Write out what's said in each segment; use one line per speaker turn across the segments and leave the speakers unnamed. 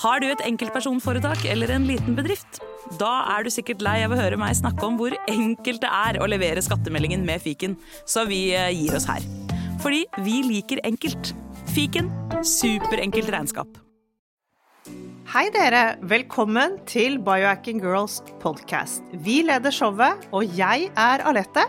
Har du et enkeltpersonforetak eller en liten bedrift? Da er du sikkert lei av å høre meg snakke om hvor enkelt det er å levere skattemeldingen med fiken, så vi eh, gir oss her. Fordi vi liker enkelt. Fiken superenkelt regnskap.
Hei dere, velkommen til Biohacking Girls podcast. Vi leder showet, og jeg er Alette.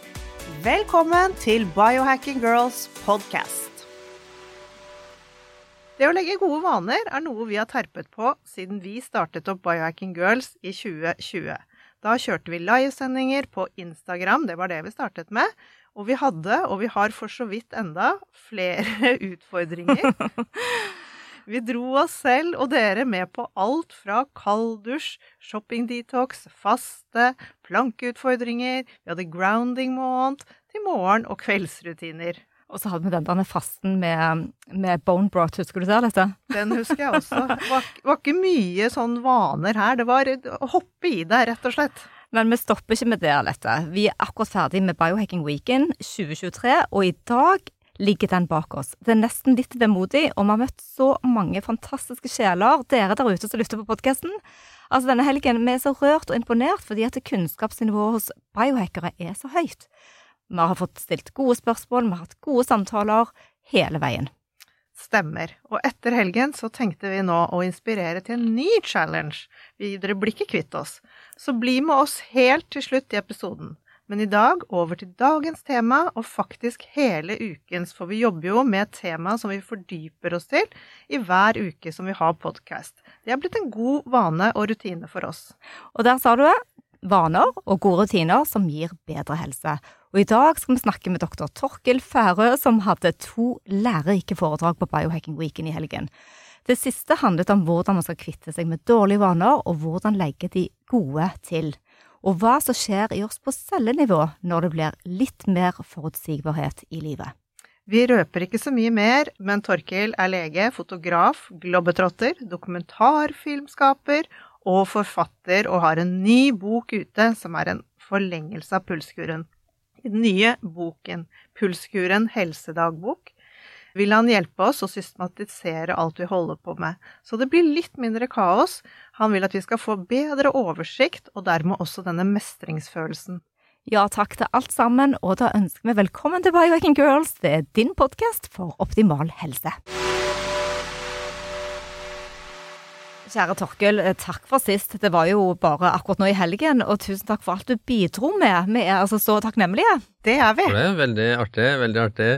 Velkommen til Biohacking Girls podcast. Det å legge gode vaner er noe vi har terpet på siden vi startet opp Biohacking Girls i 2020. Da kjørte vi livesendinger på Instagram, det var det vi startet med. Og vi hadde, og vi har for så vidt enda, flere utfordringer. Vi dro oss selv og dere med på alt fra kalddusj, shopping-detox, faste, plankeutfordringer, vi hadde grounding-måned, til morgen- og kveldsrutiner.
Og så hadde vi den der fasten med, med bone broth, husker du det? Dette?
Den husker jeg også. Det var, var ikke mye sånn vaner her. Det var å hoppe i det, rett og slett.
Men vi stopper ikke med det, Alette. Vi er akkurat ferdig med Biohacking Weekend 2023, og i dag ligger den bak oss. Det er nesten litt vemodig, og vi har møtt så mange fantastiske sjeler, dere der ute som lytter på podkasten. Altså, denne helgen, vi er så rørt og imponert fordi at kunnskapsnivået hos biohackere er så høyt. Vi har fått stilt gode spørsmål, vi har hatt gode samtaler hele veien.
Stemmer. Og etter helgen så tenkte vi nå å inspirere til en ny challenge. Vi, dere blir ikke kvitt oss. Så bli med oss helt til slutt i episoden. Men i dag over til dagens tema, og faktisk hele ukens, for vi jobber jo med et tema som vi fordyper oss til i hver uke som vi har podkast. Det er blitt en god vane og rutine for oss.
Og der sa du det. Vaner og gode rutiner som gir bedre helse. Og i dag skal vi snakke med doktor Torkil Færø, som hadde to lærerike foredrag på Biohacking Weekend i helgen. Det siste handlet om hvordan man skal kvitte seg med dårlige vaner, og hvordan legge de gode til. Og hva som skjer i oss på cellenivå når det blir litt mer forutsigbarhet i livet.
Vi røper ikke så mye mer, men Torkil er lege, fotograf, globetrotter, dokumentarfilmskaper og forfatter, og har en ny bok ute som er en forlengelse av Pulskuren. I den nye boken Pulskuren helsedagbok vil han hjelpe oss å systematisere alt vi holder på med, så det blir litt mindre kaos. Han vil at vi skal få bedre oversikt, og dermed også denne mestringsfølelsen.
Ja, takk til alt sammen, og da ønsker vi velkommen til Biohacking Girls. Det er din podkast for optimal helse. Kjære Torkel, takk for sist. Det var jo bare akkurat nå i helgen, og tusen takk for alt du bidro med. Vi er altså så takknemlige.
Det er vi.
Det er veldig artig, veldig artig.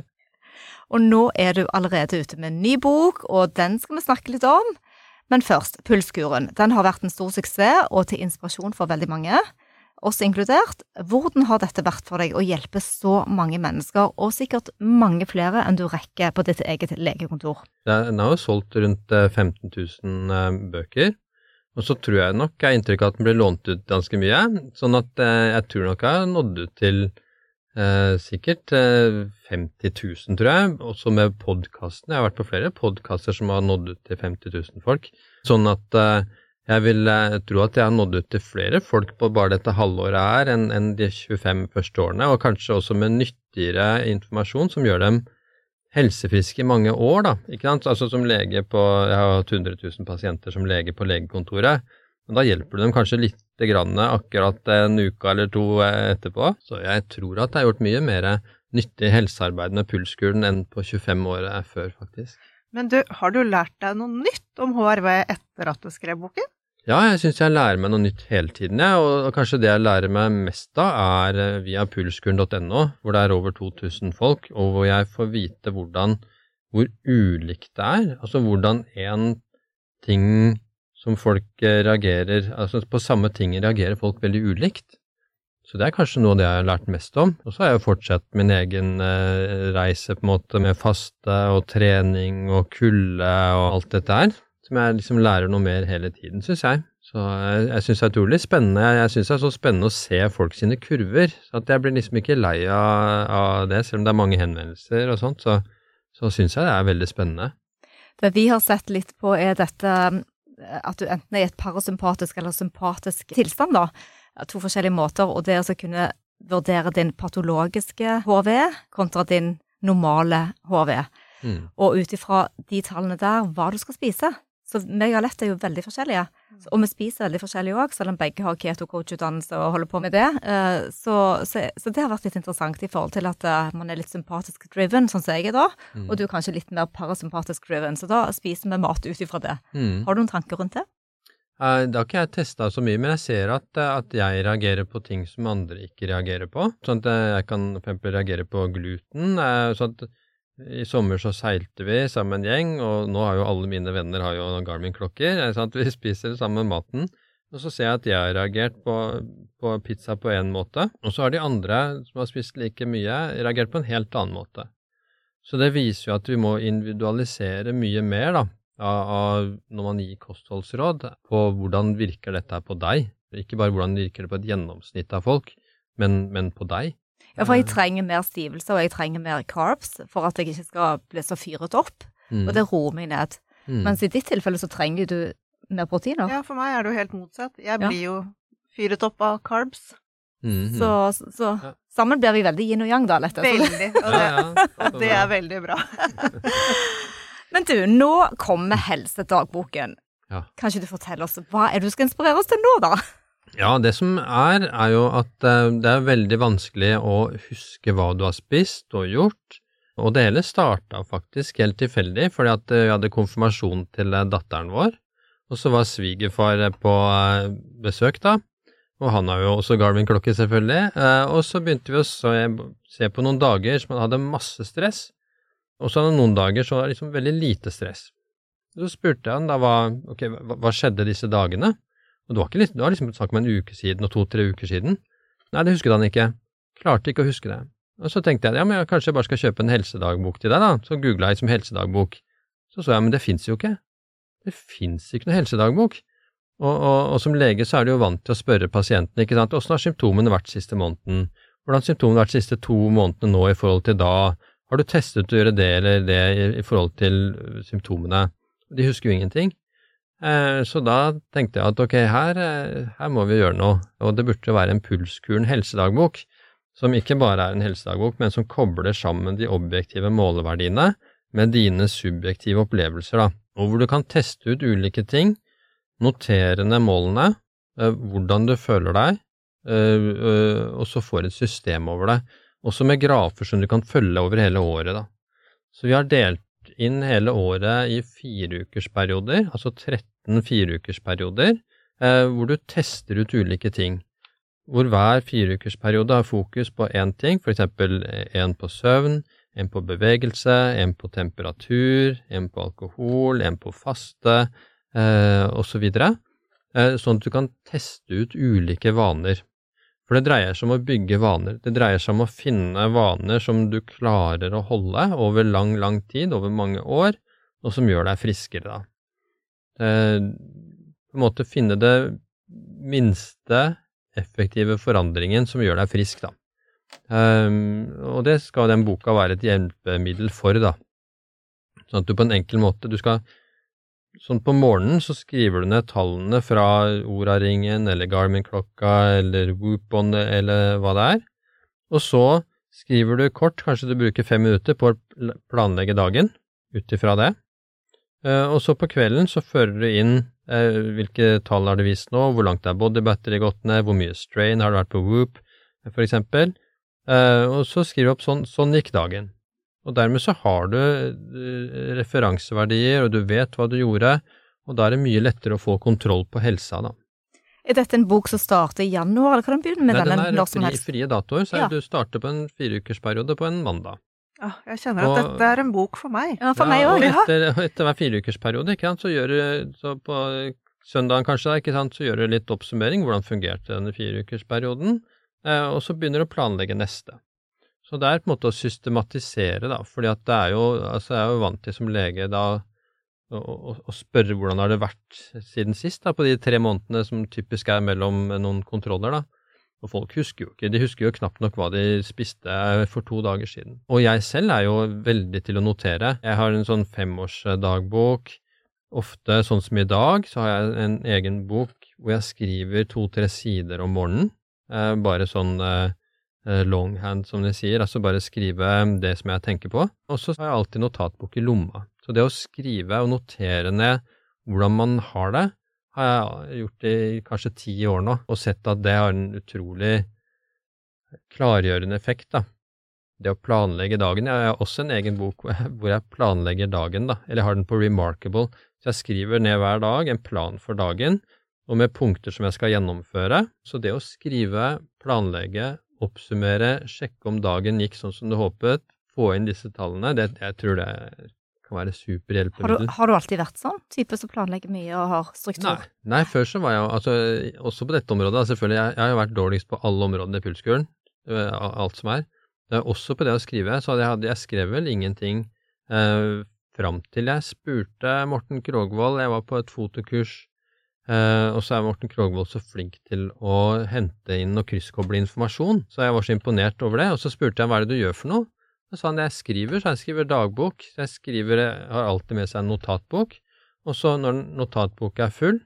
Og nå er du allerede ute med en ny bok, og den skal vi snakke litt om. Men først, Pulskuren. Den har vært en stor suksess og til inspirasjon for veldig mange, oss inkludert. Hvordan har dette vært for deg å hjelpe så mange mennesker, og sikkert mange flere enn du rekker på ditt eget legekontor?
Den har jo solgt rundt 15 000 bøker. Og så tror jeg nok jeg har inntrykk av at den ble lånt ut ganske mye. Sånn at jeg tror nok jeg har nådd ut til Eh, sikkert eh, 50 000, tror jeg, også med podkastene. Jeg har vært på flere podkaster som har nådd ut til 50 000 folk. Sånn at eh, jeg vil eh, tro at jeg har nådd ut til flere folk på bare dette halvåret her enn en de 25 første årene, og kanskje også med nyttigere informasjon som gjør dem helsefriske i mange år, da. Ikke sant? Altså som lege på Jeg har hatt 100 000 pasienter som lege på legekontoret. Men da hjelper du dem kanskje litt grann akkurat en uke eller to etterpå. Så jeg tror at det er gjort mye mer nyttig helsearbeid med pulskuren enn på 25 år før, faktisk.
Men du, har du lært deg noe nytt om HRV etter at du skrev boken?
Ja, jeg syns jeg lærer meg noe nytt hele tiden, jeg. Og kanskje det jeg lærer meg mest av, er eh, via pulskuren.no, hvor det er over 2000 folk, og hvor jeg får vite hvordan, hvor ulikt det er. Altså hvordan én ting som folk eh, reagerer Altså på samme ting reagerer folk veldig ulikt. Så det er kanskje noe av det jeg har lært mest om. Og så har jeg jo fortsatt min egen eh, reise på en måte med faste og trening og kulde og alt dette her, som jeg liksom lærer noe mer hele tiden, syns jeg. Så jeg, jeg syns det er utrolig spennende. Jeg syns det er så spennende å se folk sine kurver. Så at jeg blir liksom ikke lei av, av det, selv om det er mange henvendelser og sånt. Så, så syns jeg det er veldig spennende.
Det vi har sett litt på, er dette eh, at du enten er i et parasympatisk eller sympatisk tilstand, da. To forskjellige måter, og det å kunne vurdere din patologiske HV kontra din normale HV.
Mm.
Og ut ifra de tallene der, hva du skal spise. Så meg og Alette er jo veldig forskjellige. Og vi spiser veldig forskjellig òg, selv om begge har keto-coach-utdannelse og holder på med det. Eh, Så, så, så det har vært litt interessant i forhold til at eh, man er litt sympatisk driven, sånn som jeg er da,
Mm.
og du er kanskje litt mer parasympatisk driven. Så da spiser vi mat ut ifra det.
Mm.
Har du noen tanker rundt det?
Eh, Det har ikke jeg testa så mye, men jeg ser at, at jeg reagerer på ting som andre ikke reagerer på. Sånn at jeg kan for eksempel reagere på gluten. Sånn at I sommer så seilte vi sammen en gjeng, og nå har jo alle mine venner har jo Garmin-klokker. vi spiser sammen maten. Og så ser jeg at jeg har reagert på, på pizza på én måte, og så har de andre som har spist like mye, reagert på en helt annen måte. Så det viser jo at vi må individualisere mye mer, da av når man gir kostholdsråd, på hvordan virker dette på deg. Ikke bare hvordan virker det på et gjennomsnitt av folk, men, men på deg.
Ja, for jeg trenger mer stivelse, og jeg trenger mer carbs for at jeg ikke skal bli så fyret opp.
Mm.
Og det roer meg ned.
Mm.
Mens i ditt tilfelle så trenger du mer proteiner.
Ja, for meg er det jo helt motsatt. Jeg
Ja.
blir jo fyret opp av carbs.
Mm.
Så, så
Ja.
sammen blir vi veldig yin og yang, da, Lette.
Veldig. Og
ja,
det,
ja.
og det er veldig bra.
Men du, nå kommer helsedagboken.
Ja.
Kan ikke du fortelle oss hva er det du skal inspirere oss til nå, da?
Ja, det som er, er jo at eh, det er veldig vanskelig å huske hva du har spist og gjort. Og det hele starta faktisk helt tilfeldig, fordi at eh, vi hadde konfirmasjon til eh, datteren vår. Og så var svigerfar på besøk, da. Og han har jo også Garvin-klokke, selvfølgelig. Og så begynte vi å se, på noen dager som han hadde masse stress. Og så hadde han noen dager så var det liksom veldig lite stress. Så spurte han da hva, ok, hva, hva skjedde disse dagene? Og det var, ikke, det var liksom snakk om en uke siden og to-tre uker siden. Nei, det husket han ikke. Klarte ikke å huske det. Og så tenkte jeg ja, men jeg kanskje jeg bare skal kjøpe en helsedagbok til deg, da. Så googla jeg som helsedagbok. Så så jeg, men det fins jo ikke. Det fins ikke noe helsedagbok. Og, og, og som lege så er du jo vant til å spørre pasienten, ikke sant, åssen har symptomene vært siste måneden? Hvordan har symptomene vært siste to månedene nå i forhold til da? Har du testet å gjøre det eller det i, i forhold til symptomene? De husker jo ingenting. Eh, Så da tenkte jeg at ok, her, eh, her må vi gjøre noe, og det burde være en Pulskuren helsedagbok, som ikke bare er en helsedagbok, men som kobler sammen de objektive måleverdiene med dine subjektive opplevelser, da, og hvor du kan teste ut ulike ting, notere ned målene, eh, hvordan du føler deg, og så får et system over det, også med grafer som du kan følge over hele året, da. Så vi har delt inn hele året i fireukersperioder, altså 13 fireukersperioder, eh, hvor du tester ut ulike ting. Hvor hver fireukersperiode har fokus på én ting, for eksempel en på søvn, en på bevegelse, en på temperatur, en på alkohol, en på faste, eh, osv. Eh, sånn at du kan teste ut ulike vaner. For det dreier seg om å bygge vaner. Det dreier seg om å finne vaner som du klarer å holde over lang, lang tid, over mange år, og som gjør deg friskere, da. Eh, på en måte finne det minste effektive forandringen som gjør deg frisk, da. Um, og det skal den boka være et hjelpemiddel for, da. Sånn at du på en enkel måte Du skal Sånn på morgenen så skriver du ned tallene fra Oraringen eller Garmin-klokka eller Whoop-on eller hva det er, og så skriver du kort, kanskje du bruker fem minutter på å planlegge dagen ut ifra det, og så på kvelden så fører du inn eh, hvilke tall har du vist nå, hvor langt er body battery gått ned, hvor mye strain har det vært på Whoop, for eksempel, Eh, og så skriver du opp sånn, sånn gikk dagen. Og dermed så har du eh, referanseverdier, og du vet hva du gjorde, og da er det mye lettere å få kontroll på helsa, da.
Er dette en bok som starter i januar, eller kan du begynne med
Nei, den
når
er
som
fri,
helst?
frie datoer, så
Ja.
du starter på en fireukersperiode på en mandag.
Ja, jeg kjenner at
Og-
dette er en bok for meg.
Ja, for meg
og
òg.
etter, etter hver fireukersperiode, ikke sant, så gjør du så på søndagen kanskje, ikke sant, så gjør du litt oppsummering, hvordan fungerte denne fireukersperioden, eh, og så begynner du å planlegge neste. Så det er på en måte å systematisere, da, fordi at det er jo, altså jeg er jo vant til som lege da å, og, og spørre hvordan har det vært siden sist, da, på de tre månedene som typisk er mellom noen kontroller, da. Og folk husker jo ikke, de husker jo knapt nok hva de spiste for to dager siden. Og jeg selv er jo veldig til å notere. Jeg har en sånn femårsdagbok. Ofte, sånn som i dag, så har jeg en egen bok hvor jeg skriver to-tre sider om morgenen. Eh, bare sånn eh, eh, longhand, som de sier, altså bare skrive det som jeg tenker på. Og så har jeg alltid notatbok i lomma. Så det å skrive og notere ned hvordan man har det, har jeg gjort i kanskje ti år nå, og sett at det har en utrolig klargjørende effekt, da. Det å planlegge dagen. Jeg har også en egen bok hvor jeg planlegger dagen, da, eller jeg har den på Remarkable. Så jeg skriver ned hver dag en plan for dagen, og med punkter som jeg skal gjennomføre. Så det å skrive, planlegge, oppsummere, sjekke om dagen gikk sånn som du håpet, få inn disse tallene, det, jeg tror det kan være superhjelpemiddel.
Har du, har du alltid vært sånn? Type som planlegger mye og har struktur?
Nei, nei, før så var jeg altså, også på dette området, selvfølgelig, jeg, jeg har jo vært dårligst på alle områdene i pulskuren, alt som er. Også på det å skrive, så hadde jeg, hadde, jeg skrev vel ingenting eh, fram til jeg spurte Morten Krogvold, jeg var på et fotokurs, eh, og så er Morten Krogvold så flink til å hente inn og krysskoble informasjon, så jeg var så imponert over det, og så spurte jeg hva er det du gjør for noe? Så han jeg skriver, så jeg skriver dagbok. Jeg skriver, har alltid med seg en notatbok. Og så når notatboka er full,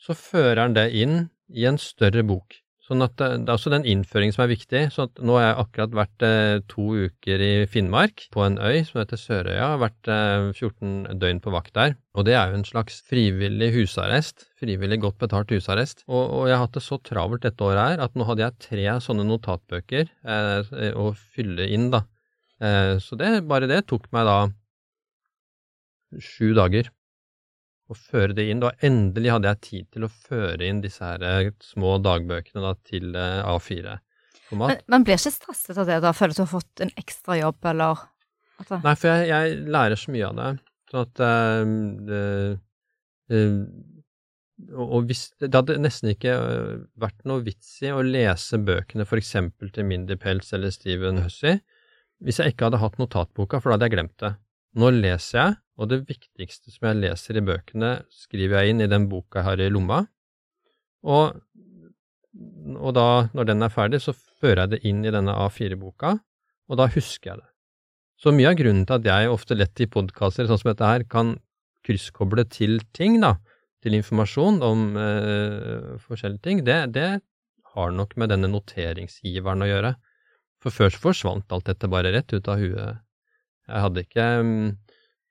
så fører han det inn i en større bok. Sånn at det, det er også den innføringen som er viktig. Så nå har jeg akkurat vært eh, to uker i Finnmark, på en øy som heter Sørøya. Har vært eh, 14 døgn på vakt der. Og det er jo en slags frivillig husarrest. Frivillig godt betalt husarrest. Og, og jeg har hatt det så travelt dette året her at nå hadde jeg tre sånne notatbøker eh, å fylle inn, da. Eh, så det, bare det tok meg da sju dager å føre det inn. Da endelig hadde jeg tid til å føre inn disse her eh, små dagbøkene da, til eh, A4-format.
Men, men blir ikke stresset av det, da? Føler du at du har fått en ekstra jobb, eller?
Nei, for jeg, jeg, lærer så mye av det. Sånn at det, det, og hvis, Det hadde nesten ikke vært noe vits i å lese bøkene eksempel til Mindy Pels eller Steven Hussey hvis jeg ikke hadde hatt notatboka, for da hadde jeg glemt det. Nå leser jeg, og det viktigste som jeg leser i bøkene, skriver jeg inn i den boka jeg har i lomma, og, og da, når den er ferdig, så fører jeg det inn i denne A4-boka, og da husker jeg det. Så mye av grunnen til at jeg ofte lett i podkaster sånn som dette her kan krysskoble til ting, da, til informasjon om eh, forskjellige ting, det, det har nok med denne noteringsgiveren å gjøre. For før så forsvant alt dette bare rett ut av huet. Jeg hadde ikke mm,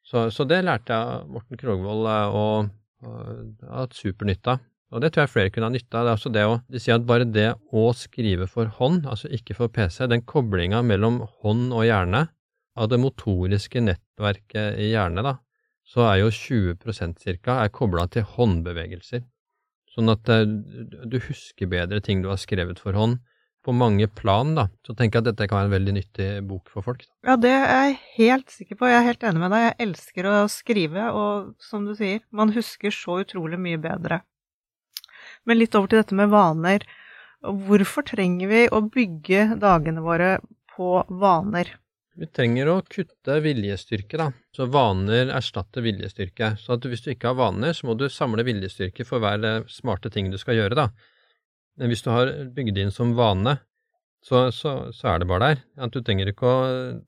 Så, så det lærte jeg av Morten Krogvold, eh, og, og hatt supernytte av. Og det tror jeg flere kunne ha nytte av. Det å de sier at bare det å skrive for hånd, altså ikke for PC, den koblinga mellom hånd og hjerne, av det motoriske nettverket i hjernen, da, så er jo 20% cirka er kobla til håndbevegelser. Sånn at eh, du husker bedre ting du har skrevet for hånd på mange plan, da. Så tenker jeg at dette kan være en veldig nyttig bok for folk.
Ja, det er jeg helt sikker på. Jeg er helt enig med deg. Jeg elsker å skrive, og som du sier, man husker så utrolig mye bedre. Men litt over til dette med vaner. Hvorfor trenger vi å bygge dagene våre på vaner?
Vi trenger å kutte viljestyrke, da. Så vaner erstatter viljestyrke. Så at hvis du ikke har vaner, så må du samle viljestyrke for hver smarte ting du skal gjøre, da. Men hvis du har bygd inn som vane, så, så, så er det bare der. At du trenger ikke å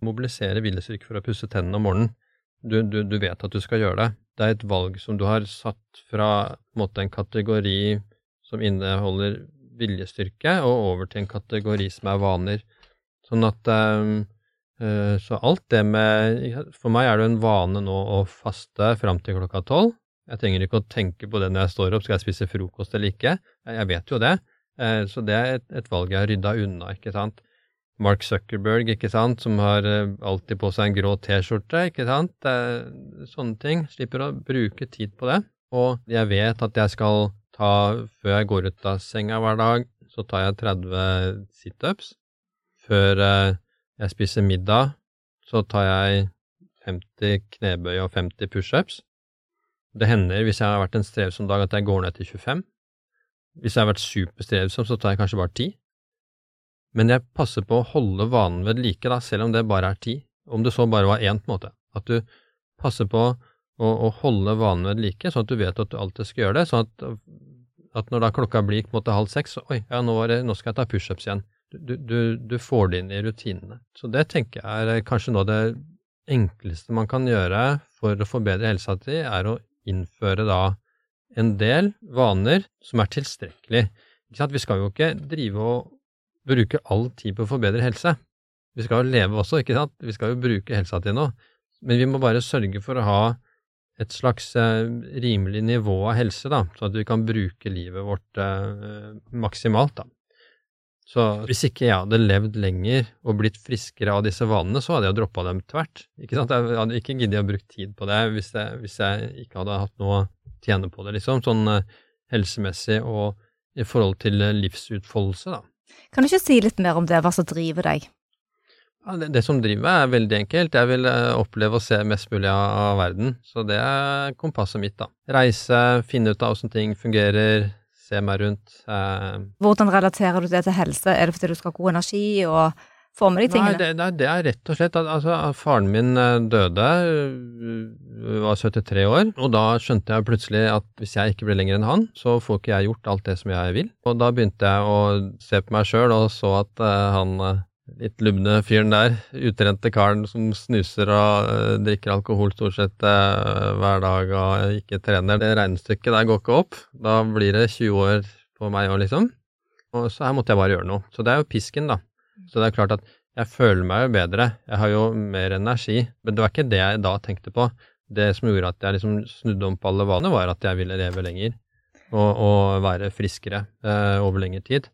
mobilisere viljestyrke for å pusse tennene om morgenen. Du, du, du, vet at du skal gjøre det. Det er et valg som du har satt fra en, måte, en kategori som inneholder viljestyrke, og over til en kategori som er vaner. Sånn at um, Så alt det med For meg er det en vane nå å faste fram til klokka tolv. Jeg trenger ikke å tenke på det når jeg står opp, skal jeg spise frokost eller ikke? Jeg vet jo det. Eh, så det er et, et valg jeg har rydda unna, ikke sant. Mark Zuckerberg, ikke sant, som har eh, alltid på seg en grå T-skjorte, ikke sant. Sånne ting. Slipper å bruke tid på det. Og jeg vet at jeg skal ta, før jeg går ut av senga hver dag, så tar jeg 30 situps. Før eh, jeg spiser middag, så tar jeg 50 knebøy og 50 pushups. Det hender, hvis jeg har vært en strevsom dag, at jeg går ned til 25. Hvis jeg har vært superstrevsom, så tar jeg kanskje bare ti. Men jeg passer på å holde vanen ved like, da, selv om det bare er ti. Om det så bare var én, på en måte. At du passer på å, å holde vanen ved like, sånn at du vet at du alltid skal gjøre det. sånn at, at når da klokka blir på en måte halv seks, så oi, ja, nå, det, nå skal jeg ta pushups igjen. Du, du, du, får det inn i rutinene. Så det tenker jeg er kanskje noe av det enkleste man kan gjøre for å forbedre helsa til, er å innføre da en del vaner som er tilstrekkelig. Vi skal jo ikke drive og bruke all tid på å forbedre helse. Vi skal jo leve også, ikke sant? Vi skal jo bruke helsa til noe. Men vi må bare sørge for å ha et slags eh, rimelig nivå av helse, da, så at vi kan bruke livet vårt eh, maksimalt. da. Så hvis ikke jeg hadde levd lenger og blitt friskere av disse vanene, så hadde jeg droppa dem tvert. Ikke sant? Jeg hadde ikke giddet å bruke tid på det hvis jeg, hvis jeg, ikke hadde hatt noe å tjene på det, liksom. Sånn eh, helsemessig og i forhold til livsutfoldelse, da.
Kan du ikke si litt mer om det, hva som driver deg?
Ja, det, det, som driver meg, er veldig enkelt. Jeg vil uh, oppleve og se mest mulig av, av, verden. Så det er kompasset mitt, da. Reise, finne ut av åssen ting fungerer, se meg rundt. Uh,
Hvordan relaterer du det til helse? Er det fordi du skal ha god energi og få med de tingene?
Nei, det, det, er rett og slett at altså, faren min eh, døde, var 73 år, og da skjønte jeg plutselig at hvis jeg ikke blir lenger enn han, så får ikke jeg gjort alt det som jeg vil. Og da begynte jeg å se på meg sjøl og så at uh, han litt lubne fyren der, utrente karen som snuser og uh, drikker alkohol stort sett uh, hver dag og ikke trener. Det regnestykket der går ikke opp. Da blir det 20 år på meg òg, liksom. Og så her måtte jeg bare gjøre noe. Så det er jo pisken, da. Så det er klart at jeg føler meg jo bedre. Jeg har jo mer energi. Men det var ikke det jeg da tenkte på. Det som gjorde at jeg liksom snudde om på alle vanene, var at jeg ville leve lenger og, og være friskere eh, over lengre tid.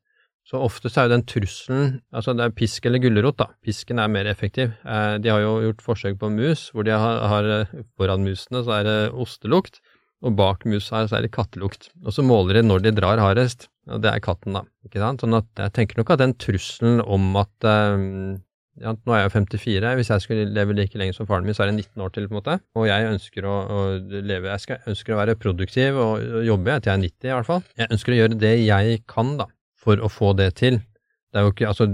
Så ofte så er jo den trusselen Altså det er pisk eller gulrot, da. Pisken er mer effektiv. Eh, de har jo gjort forsøk på mus, hvor de har, har eh, foran musene så er det ostelukt, og bak musa så er det kattelukt. Og så måler de når de drar hardest, og det er katten, da. Ikke sant? Sånn at jeg tenker nok at den trusselen om at eh, ja, nå er jeg jo 54, hvis jeg skulle leve like lenge som faren min, så er det 19 år til, på en måte. Og jeg ønsker å, å leve, jeg skal, ønsker å være produktiv og jobbe til jeg er 90 i hvert fall. Jeg ønsker å gjøre det jeg kan, da for å få det til. Det er jo ikke Altså,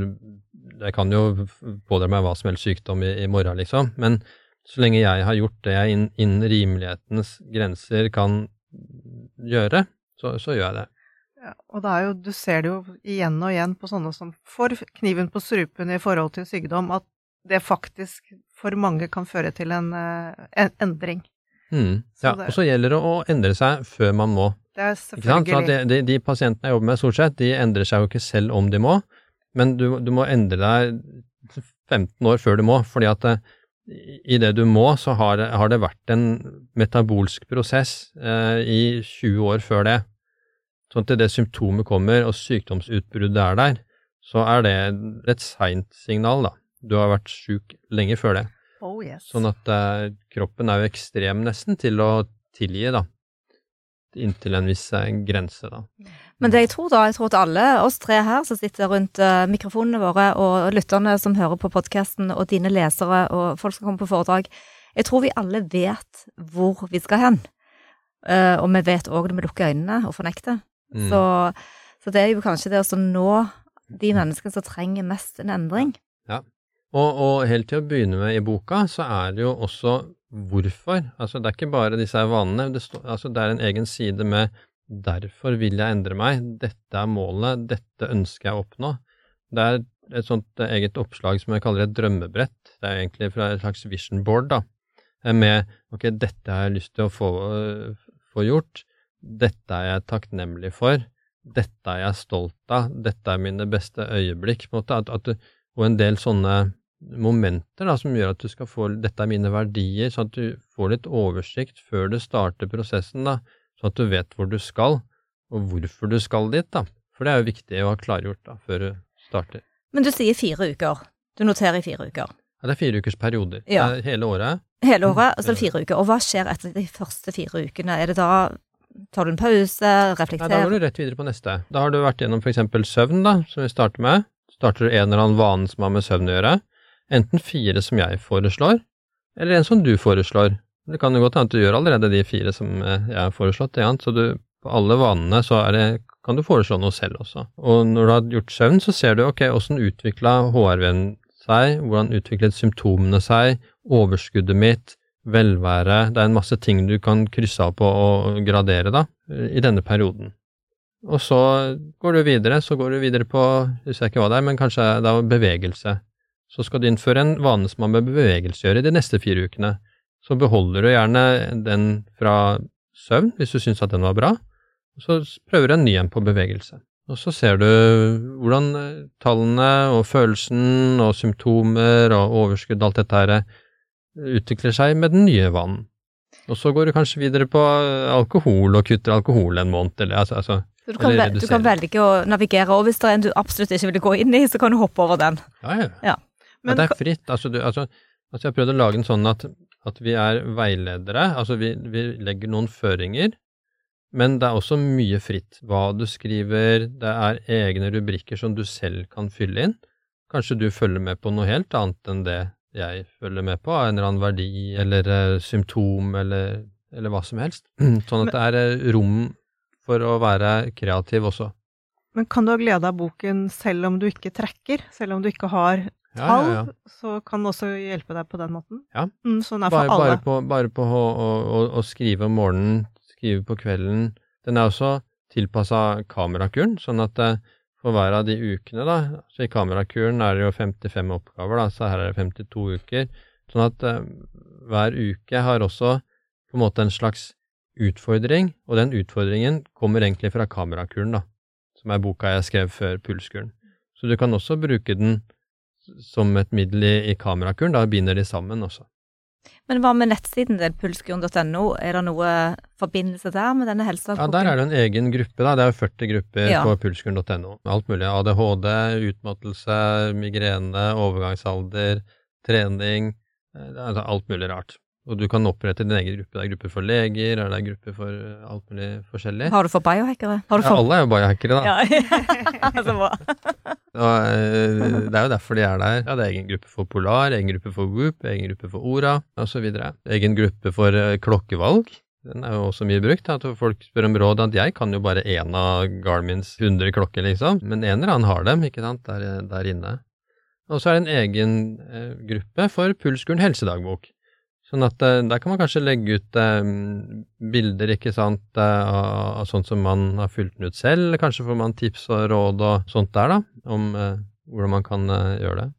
jeg kan jo pådra meg hva som helst sykdom i, i, morgen, liksom, men så lenge jeg har gjort det jeg innen inn rimelighetens grenser kan gjøre, så, så gjør jeg det.
Ja, og det er jo, du ser det jo igjen og igjen på sånne som får kniven på strupen i forhold til sykdom, at det faktisk for mange kan føre til en, eh, en endring.
Mm, ja, og så gjelder det å endre seg før man må.
Det er selvfølgelig.
De, de, de, pasientene jeg jobber med, stort sett, de endrer seg jo ikke selv om de må, men du, du må endre deg 15 år før du må, fordi at eh, i det du må, så har har det vært en metabolsk prosess eh, i 20 år før det. Sånn at det symptomet kommer, og sykdomsutbruddet er der, så er det et seint signal, da. Du har vært sjuk lenge før det.
Oh, yes.
Sånn at eh, kroppen er jo ekstrem nesten til å tilgi, da inntil en viss eh, grense, da.
Men det jeg tror, da, jeg tror at alle oss tre her som sitter rundt uh, mikrofonene våre, og lytterne som hører på podkasten, og dine lesere og folk som kommer på foredrag, jeg tror vi alle vet hvor vi skal hen. Uh, og vi vet òg når vi lukker øynene og fornekter. Mm. Så, så, det er jo kanskje det å nå de menneskene som trenger mest en endring.
Ja, og, og helt til å begynne med i boka, så er det jo også hvorfor. Altså, det er ikke bare disse vanene. Det, stå, altså, det er en egen side med 'derfor vil jeg endre meg', 'dette er målet', 'dette ønsker jeg å oppnå'. Det er et sånt eget oppslag som jeg kaller et drømmebrett. Det er egentlig fra et slags vision board, da. Eh, med 'ok, dette har jeg lyst til å få, få gjort', 'dette er jeg takknemlig for', 'dette er jeg stolt av', 'dette er mine beste øyeblikk', på en måte. At, at og en del sånne momenter da, som gjør at du skal få dette er mine verdier, sånn at du får litt oversikt før du starter prosessen, da, sånn at du vet hvor du skal, og hvorfor du skal dit. da. For det er jo viktig å ha klargjort da, før du starter.
Men du sier fire uker. Du noterer i fire uker.
Ja, det er fire ukers perioder. Ja. Hele året.
Hele året, altså så er fire uker. Og hva skjer etter de første fire ukene? Er det da Tar du en pause? Reflekterer?
Nei, da går du rett videre på neste. Da har du vært gjennom eksempel søvn, da, som vi starter med. Starter du en eller annen vane som har med søvn å gjøre. Enten fire som jeg foreslår, eller en som du foreslår. Det kan jo godt hende at du gjør allerede de fire som eh, jeg har foreslått, ja, så du, på alle vanene så det, kan du foreslå noe selv også. Og når du har gjort søvn, så ser du ok, åssen utvikla HRV-en seg, hvordan utviklet symptomene seg, overskuddet mitt, velvære, det er en masse ting du kan krysse av på og gradere, da, i denne perioden. Og så går du videre, så går du videre på, jeg ikke hva det er, men kanskje det er bevegelse. Så skal du innføre en vane som har med bevegelse å gjøre de neste fire ukene. Så beholder du gjerne den fra søvn, hvis du syns at den var bra, og så prøver du en ny en på bevegelse. Og så ser du hvordan tallene og følelsen og symptomer og overskudd, og alt dette her, utvikler seg med den nye vanen. Og så går du kanskje videre på alkohol og kutter alkohol en måned, eller altså, altså
du kan, du kan velge å navigere, og hvis det er en du absolutt ikke vil gå inn i, så kan du hoppe over den.
Ja, ja.
Ja.
Men
Men det er fritt. Altså, du, altså, altså jeg har prøvd å lage den sånn at, at vi er veiledere. Altså, vi, vi legger noen føringer, men det er også mye fritt. Hva du skriver, det er egne rubrikker som du selv kan fylle inn. Kanskje du følger med på noe helt annet enn det jeg følger med på, en eller annen verdi eller eh, symptom eller, eller hva som helst. Sånn at det er eh, rom for å være kreativ også.
Men kan du ha glede av boken selv om du ikke trekker? Selv om du ikke har tall,
ja, ja.
så kan det også hjelpe deg på den måten?
Ja.
Mm, sånn er for alle.
bare på, bare på å, å, å, å skrive om morgenen, skrive på kvelden. Den er også tilpassa kamerakuren, sånn at eh, for hver av de ukene, da Så i kamerakuren er det jo 55 oppgaver, da, så her er det 52 uker. Sånn at uh, hver uke har også på en måte en slags utfordring, og den utfordringen kommer egentlig fra kamerakuren, da, som er boka jeg skrev før pulskuren. Så du kan også bruke den som et middel i, i kamerakuren, da binder de sammen også.
Men hva med nettsiden din, pulskuren.no, er det noe forbindelse der med denne
Ja, der er det en egen gruppe, da. Det er jo 40 grupper
Ja.
på pulskuren.no. Alt mulig. ADHD, utmattelse, migrene, overgangsalder, trening. eh, altså alt mulig rart. Og du kan opprette din egen gruppe. Det er grupper for leger, er det er grupper for eh, alt mulig forskjellig.
Har du for biohackere? Har du
Ja, alle er jo biohackere, da.
Ja. Så bra.
Og, eh, det er jo derfor de er der. Ja, det er egen gruppe for Polar, egen gruppe for Whoop, egen gruppe for Ora, osv. Egen gruppe for eh, klokkevalg. Den er jo også mye brukt. At folk spør om råd. At jeg kan jo bare én av Garmins 100 klokker, liksom. Men en eller annen har dem, ikke sant, der, der inne. Og så er det en egen eh, gruppe for Pulskuren helsedagbok. Sånn at eh, der kan man kanskje legge ut eh, bilder, ikke sant, eh, av, av sånt som man har fulgt den ut selv. Kanskje får man tips og råd og sånt der, da, om eh, hvordan man kan eh, gjøre det.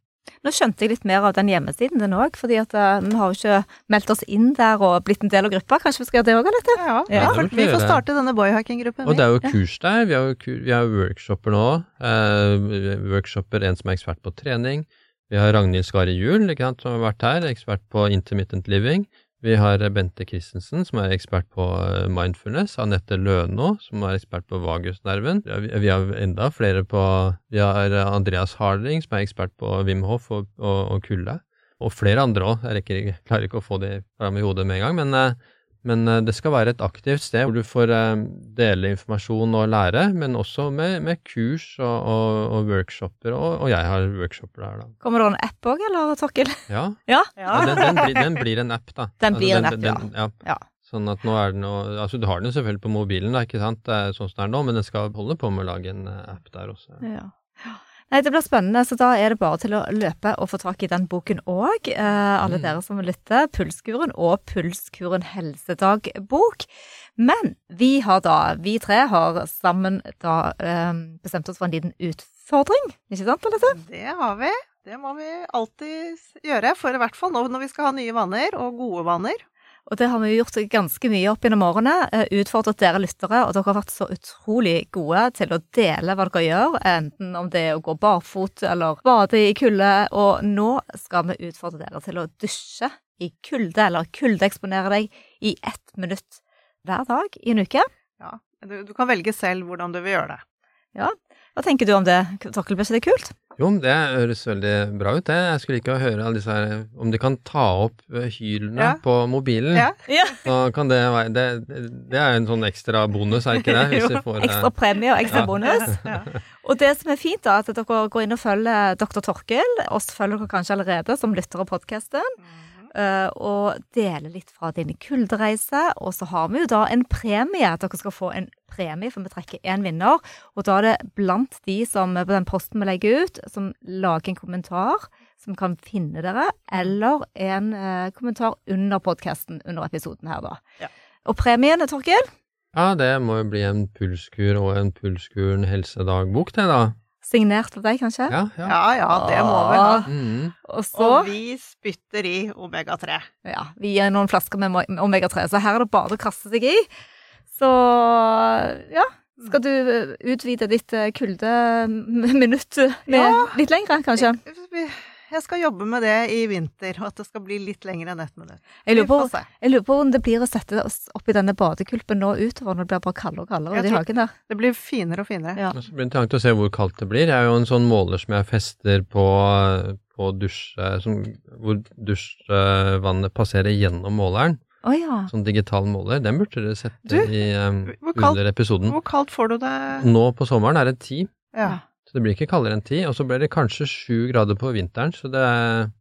Nå skjønte jeg litt mer av den hjemmesiden din òg, fordi at eh, vi har jo ikke meldt oss inn der og blitt en del av gruppa. Kanskje vi skal gjøre det òg, Anette?
Ja,
Ja.
vi får- vi får starte denne boyhacking-gruppen.
Og det er jo kurs der. Vi har jo kur, vi har jo workshoper nå. Eh, workshoper, en som er ekspert på trening. Vi har Ragnhild Skari Juel, som har vært her, ekspert på intermittent living. Vi har Bente Christensen, som er ekspert på eh, mindfulness. Anette Løno, som er ekspert på vagusnerven. Vi har enda flere på Vi har Andreas Harding, som er ekspert på Wim Hof og, og, og kulde. Og flere andre òg. Jeg rekker, klarer ikke å få de fram i hodet med en gang. Men, eh, men eh, det skal være et aktivt sted hvor du får eh, dele informasjon og lære, men også med, med kurs og, og, og workshoper. Og, og jeg har workshoper der, da.
Kommer det en app òg, eller, Torkil?
Ja,
Ja.
ja den, den, blir, den blir en app, da.
Den blir en
den-
app,
den- ja.
Ja.
Sånn at nå er den noe, Altså, du har den jo selvfølgelig på mobilen, da, ikke sant, det er sånn som det er nå, men den skal holde på med å lage en eh, app der også.
Ja. Ja. Nei, det blir spennende, så da er det bare til å løpe og få tak i den boken òg. Eh, alle
Mm.
dere som lytter. Pulskuren og Pulskuren helsedagbok. Men vi har da, vi tre har sammen da eh, bestemt oss for en liten utfordring, ikke sant, Alette?
Det har vi. Det må vi alltid gjøre, for i hvert fall nå når vi skal ha nye vaner, og gode vaner.
Og det har vi gjort ganske mye opp gjennom årene. eh, Utfordret dere lyttere, og dere har vært så utrolig gode til å dele hva dere gjør, enten om det er å gå barfot eller bade i kulde. Og nå skal vi utfordre dere til å dusje i kulde, eller kuldeeksponere deg i ett minutt hver dag i en uke.
Ja, du, du kan velge selv hvordan du vil gjøre det.
Ja, Hva tenker du om det, Torkel? Blir ikke det kult?
Jo, det høres veldig bra ut, det. Jeg skulle ikke høre alle disse her Om de kan ta opp eh, hylene
Ja.
på mobilen,
Ja.
Ja.
så kan det være Det, det er en sånn ekstra bonus, er ikke det? Hvis jo, får, eh,
Ekstra premie og ekstra bonus.
Ja.
Og det som er fint, da, at dere går inn og følger Dr. Torkel. Oss følger dere kanskje allerede som lytter av podkasten. Eh, og dele litt fra din kuldereise. Og så har vi jo da en premie. Dere skal få en premie, for vi trekker én vinner. Og da er det blant de som på den posten vi legger ut, som lager en kommentar som kan finne dere, eller en eh, kommentar under podkasten under episoden her, da.
Ja.
Og premien, Torkil?
Ja, det må jo bli en pulskur og en pulskuren helsedagbok, det, da.
Signert av deg, kanskje?
Ja, ja.
Ja ja, det må vi ha.
Mm.
Og så
Og vi spytter i omega-3.
Ja, vi gir noen flasker med omega-3, så her er det bare å kaste seg i. Så ja, skal du eh, utvide ditt eh, kuldeminutt
Ja.
litt lengre, kanskje?
Jeg skal jobbe med det i vinter, og at det skal bli litt lenger enn ett minutt.
Jeg lurer, på, jeg lurer på om det blir å sette oss oppi denne badekulpen nå utover når det blir bare kaldere og kaldere ute i hagen der.
Det blir finere og finere.
Ja.
Det så blir interessant å se hvor kaldt det blir. Jeg har jo en sånn måler som jeg fester på, på dusje, som, hvor dusjvannet passerer gjennom måleren.
Å ja.
Sånn digital måler. Den burde dere sette
Du,
i um,
kaldt-
under episoden.
Hvor kaldt får du det?
Nå på sommeren er det ti,
Ja.
Så det blir ikke kaldere enn ti. Og så blir det kanskje sju grader på vinteren, så det er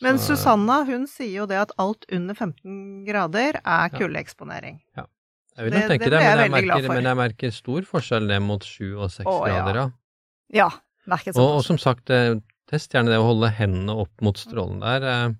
Men Susanna hun sier jo det at alt under 15 grader er kuldeeksponering.
Jeg vil
Det-
nok tenke
det
det,
ble
men,
jeg
jeg merker, men jeg merker stor forskjell ned mot sju og seks grader. Ja.
Ja. Merket
Og, og
sånn.
som sagt, eh, test gjerne det å holde hendene opp mot strålen der. eh,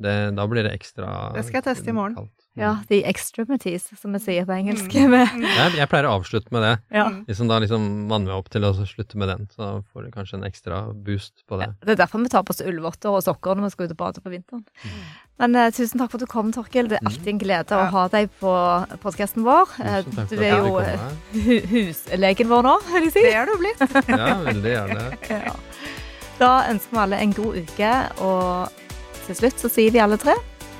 Det, da blir det ekstra
Det skal jeg teste i morgen.
kaldt.
Ja, the extremities, som vi sier på engelsk.
Mm.
Med,
Jeg, jeg pleier å avslutte med det.
ja.
Mm.
Liksom da liksom vanner meg opp til å slutte med den, så får du kanskje en ekstra boost på det.
Det er derfor vi tar på oss ullvotter og sokker når vi skal ut og bade på vinteren. Men uh, tusen takk for at du kom, Torkil. Det er alltid en glede å ha deg på podkasten vår. Eh, Du er jo eh, hu huslegen vår nå, vil jeg si.
Det er du blitt.
Ja, veldig gjerne.
Ja. Da ønsker vi alle en god uke, og til slutt så sier vi alle tre